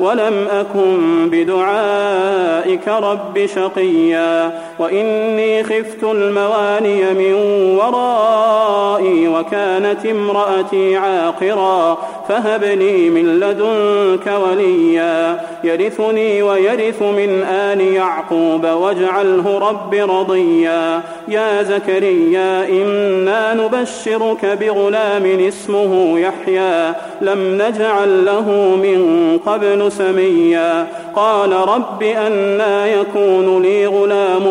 ولم أكن بدعائك رب شقيا وإني خفت المواني من ورائي وكانت امرأتي عاقرا فهب لي من لدنك وليا يرثني ويرث من آل يعقوب واجعله رب رضيا يا زكريا إنا نبشرك بغلام اسمه يحيى لم نجعل له من قبل سميا قال رب أنا يكون لي غلام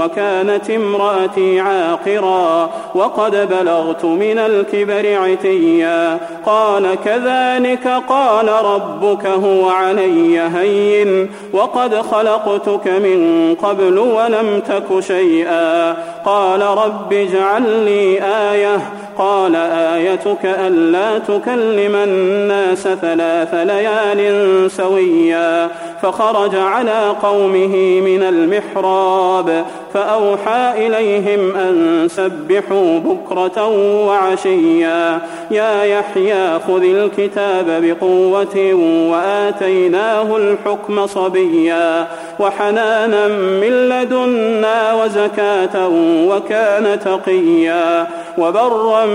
وكانت امرأتي عاقرا وقد بلغت من الكبر عتيا. قال كذلك قال ربك هو علي هين وقد خلقتك من قبل ولم تك شيئا. قال رب اجعل لي آية. قال آيتك ألا تكلم الناس ثلاث ليال سويا. فخرج على قومه من المحراب. فأوحى إليهم أن سبحوا بكرة وعشيا. يا يحيى خذ الكتاب بقوة وآتيناه الحكم صبيا. وحنانا من لدنا وزكاة وكان تقيا. وبرا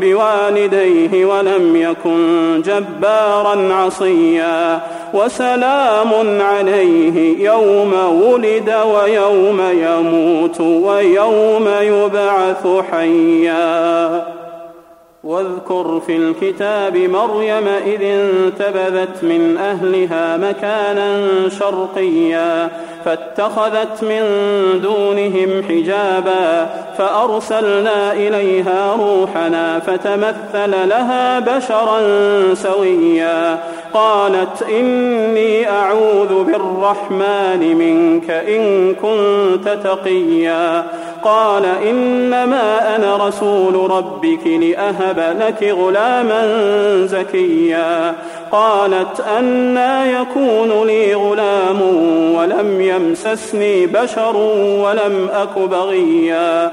بوالديه ولم يكن جبارا عصيا. وسلام عليه يوم ولد ويوم يموت. ويوم يبعث حيا واذكر في الكتاب مريم إذ انتبذت من أهلها مكانا شرقيا فاتخذت من دونهم حجابا فأرسلنا إليها روحنا فتمثل لها بشرا سويا قالت إني أعوذ بالرحمن منك إن كنت تقيا قال إنما أنا رسول ربك لأهب لك غلاما زكيا. قالت أنا يكون لي غلام ولم يمسسني بشر ولم أك بغيا.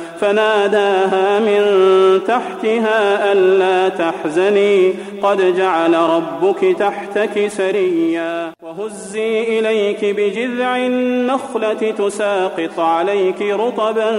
فناداها من تحتها ألا تحزني. قد جعل ربك تحتك سريا. وهزي إليك بجذع النخلة تساقط عليك رطبا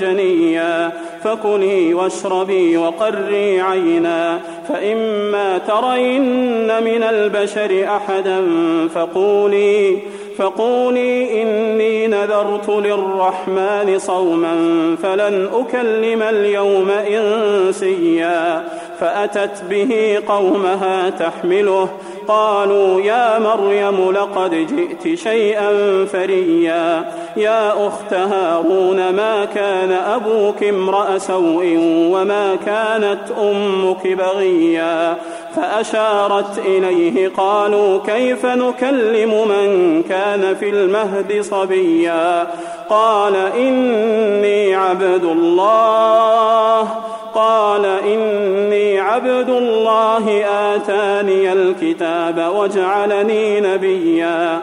جنيا. فكلي واشربي وقري عينا. فإما ترين من البشر أحدا فقولي فقولي إني نذرت للرحمن صوما فلن أكلم اليوم إنسيا فأتت به قومها تحمله قالوا يا مريم لقد جئت شيئا فريا يا أخت هارون ما كان أبوك امرأ سوء وما كانت أمك بغيا فأشارت إليه قالوا كيف نكلم من كان في المهد صبيا؟ قال إني عبد الله. قال إني عبد الله آتاني الكتاب وجعلني نبيا.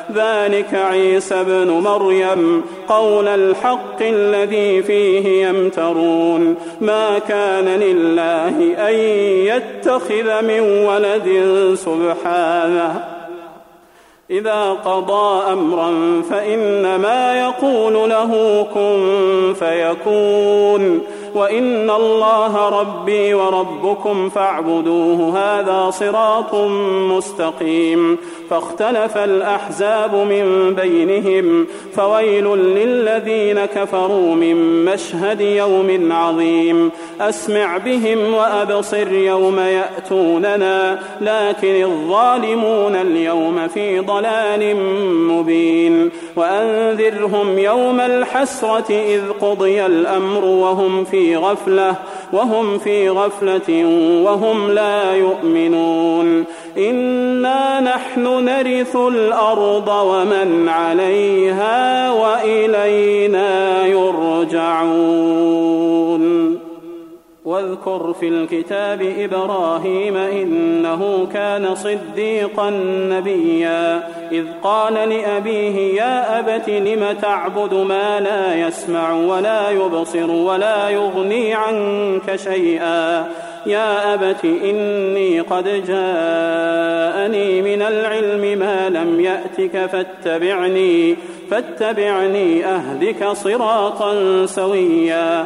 ذلك عيسى ابن مريم قول الحق الذي فيه يمترون. ما كان لله أن يتخذ من ولد سبحانه. إذا قضى أمرا فإنما يقول له كن فيكون. وان الله ربي وربكم فاعبدوه هذا صراط مستقيم. فاختلف الاحزاب من بينهم فويل للذين كفروا من مشهد يوم عظيم. اسمع بهم وابصر يوم ياتوننا لكن الظالمون اليوم في ضلال مبين. وانذرهم يوم الحسره اذ قضي الامر وهم في غفلة وهم في غفلة وهم لا يؤمنون. إنا نحن نرث الأرض ومن عليها وإلينا يرجعون. واذكر في الكتاب إبراهيم إنه كان صديقا نبيا. إذ قال لأبيه يا أبت لم تعبد ما لا يسمع ولا يبصر ولا يغني عنك شيئا؟ يا أبت إني قد جاءني من العلم ما لم يأتك فاتبعني فاتبعني أهدك صراطا سويا.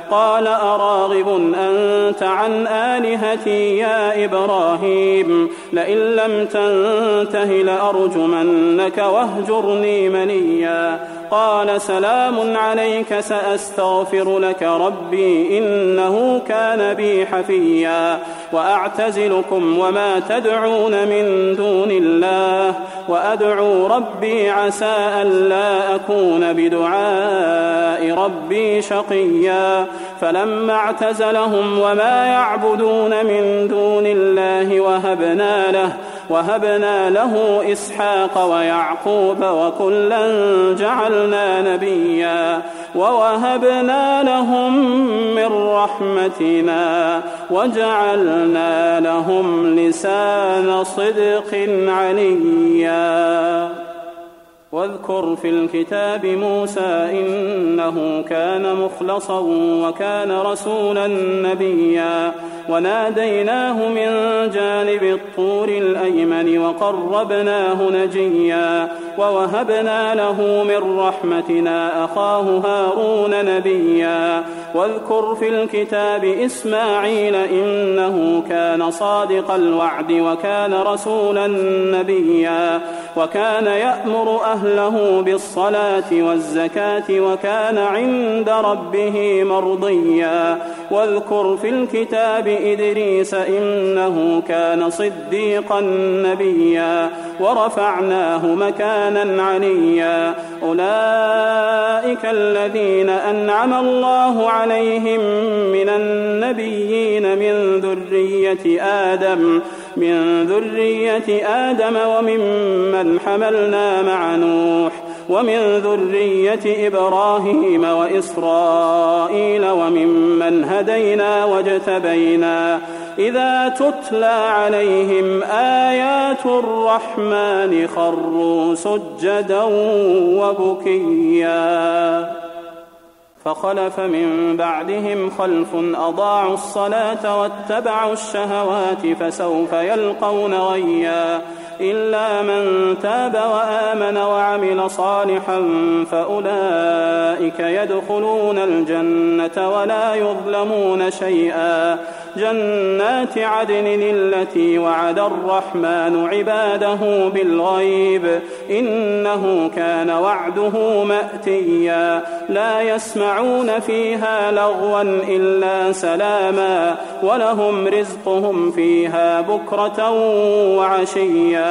قال أراغب أنت عن آلهتي يا إبراهيم لئن لم تنته لأرجمنك واهجرني منيا. قال سلام عليك سأستغفر لك ربي إنه كان بي حفيا. وأعتزلكم وما تدعون من دون الله. وأدعو ربي عسى ألا أكون بدعاء ربي شقيا. فلما اعتزلهم وما يعبدون من دون الله وهبنا له وهبنا له إسحاق ويعقوب وكلا جعلنا نبيا ووهبنا لهم من رحمتنا وجعلنا لهم لسان صدق عليا. واذكر في الكتاب موسى إنه كان مخلصا وكان رسولا نبيا. وناديناه من جانب الطور الأيمن وقربناه نجيا. ووهبنا له من رحمتنا أخاه هارون نبيا. واذكر في الكتاب إسماعيل إنه كان صادق الوعد وكان رسولا نبيا. وكان يأمر أهله بالصلاة والزكاة وكان عند ربه مرضيا. واذكر في الكتاب إدريس إنه كان صديقا نبيا. ورفعناه مكانا عليا. أولئك الذين أنعم الله عليهم من النبيين من ذرية آدم من ذرية آدم وممن حملنا مع نوح. ومن ذرية إبراهيم وإسرائيل وممن هدينا واجتبينا إذا تتلى عليهم آيات الرحمن خروا سجدا وبكيا فخلف من بعدهم خلف أضاعوا الصلاة واتبعوا الشهوات فسوف يلقون غيا إلا من تاب وآمن وعمل صالحا فأولئك يدخلون الجنة ولا يظلمون شيئا. جنات عدن التي وعد الرحمن عباده بالغيب. إنه كان وعده مأتيا. لا يسمعون فيها لغوا إلا سلاما. ولهم رزقهم فيها بكرة وعشيا.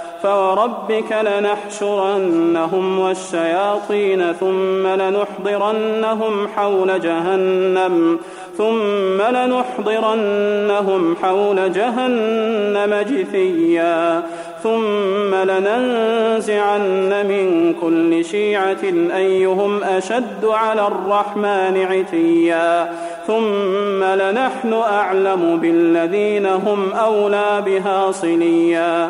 فوربك لنحشرنهم والشياطين ثم لنحضرنهم حول جهنم ثم لنحضرنهم حول جهنم جثيا ثم لننزعن من كل شيعة أيهم أشد على الرحمن عتيا ثم لنحن أعلم بالذين هم أولى بها صليا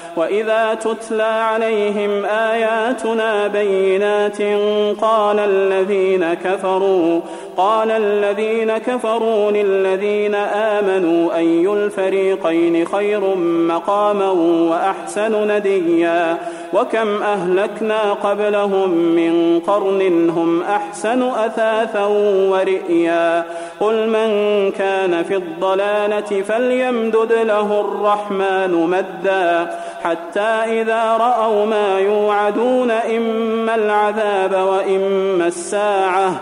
واذا تتلى عليهم اياتنا بينات قال الذين كفروا قال الذين كفروا للذين امنوا اي الفريقين خير مقاما واحسن نديا؟ وكم اهلكنا قبلهم من قرن هم احسن اثاثا ورئيا؟ قل من كان في الضلاله فليمدد له الرحمن مدا. حتى إذا رأوا ما يوعدون إما العذاب وإما الساعة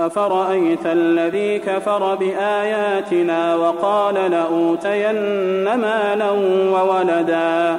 أفرأيت الذي كفر بآياتنا وقال لأوتين مالا وولدا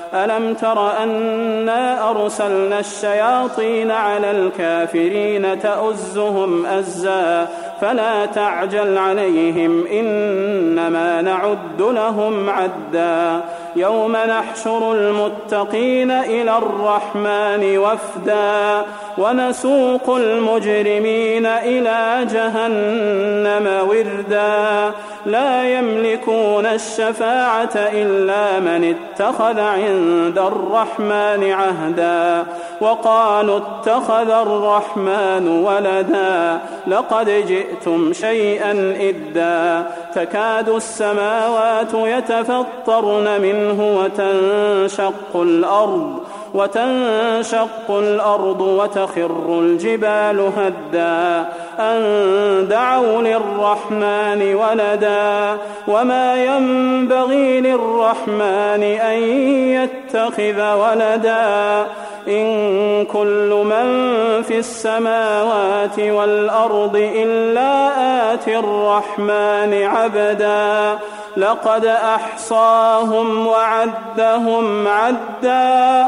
ألم تر أنا أرسلنا الشياطين على الكافرين تؤزهم أزا فلا تعجل عليهم إنما نعد لهم عدا يوم نحشر المتقين إلى الرحمن وفدا ونسوق المجرمين إلى جهنم وردا. لا يملكون الشفاعة إلا من اتخذ عند الرحمن عهدا. وقالوا اتخذ الرحمن ولدا. لقد جئتم شيئا إدا. تكاد السماوات يتفطرن منه وتنشق الأرض. وتنشق الأرض وتخر الجبال هدا أن دعوا للرحمن ولدا وما ينبغي للرحمن أن يتخذ ولدا إن كل من في السماوات والأرض إلا آتي الرحمن عبدا لقد أحصاهم وعدهم عدا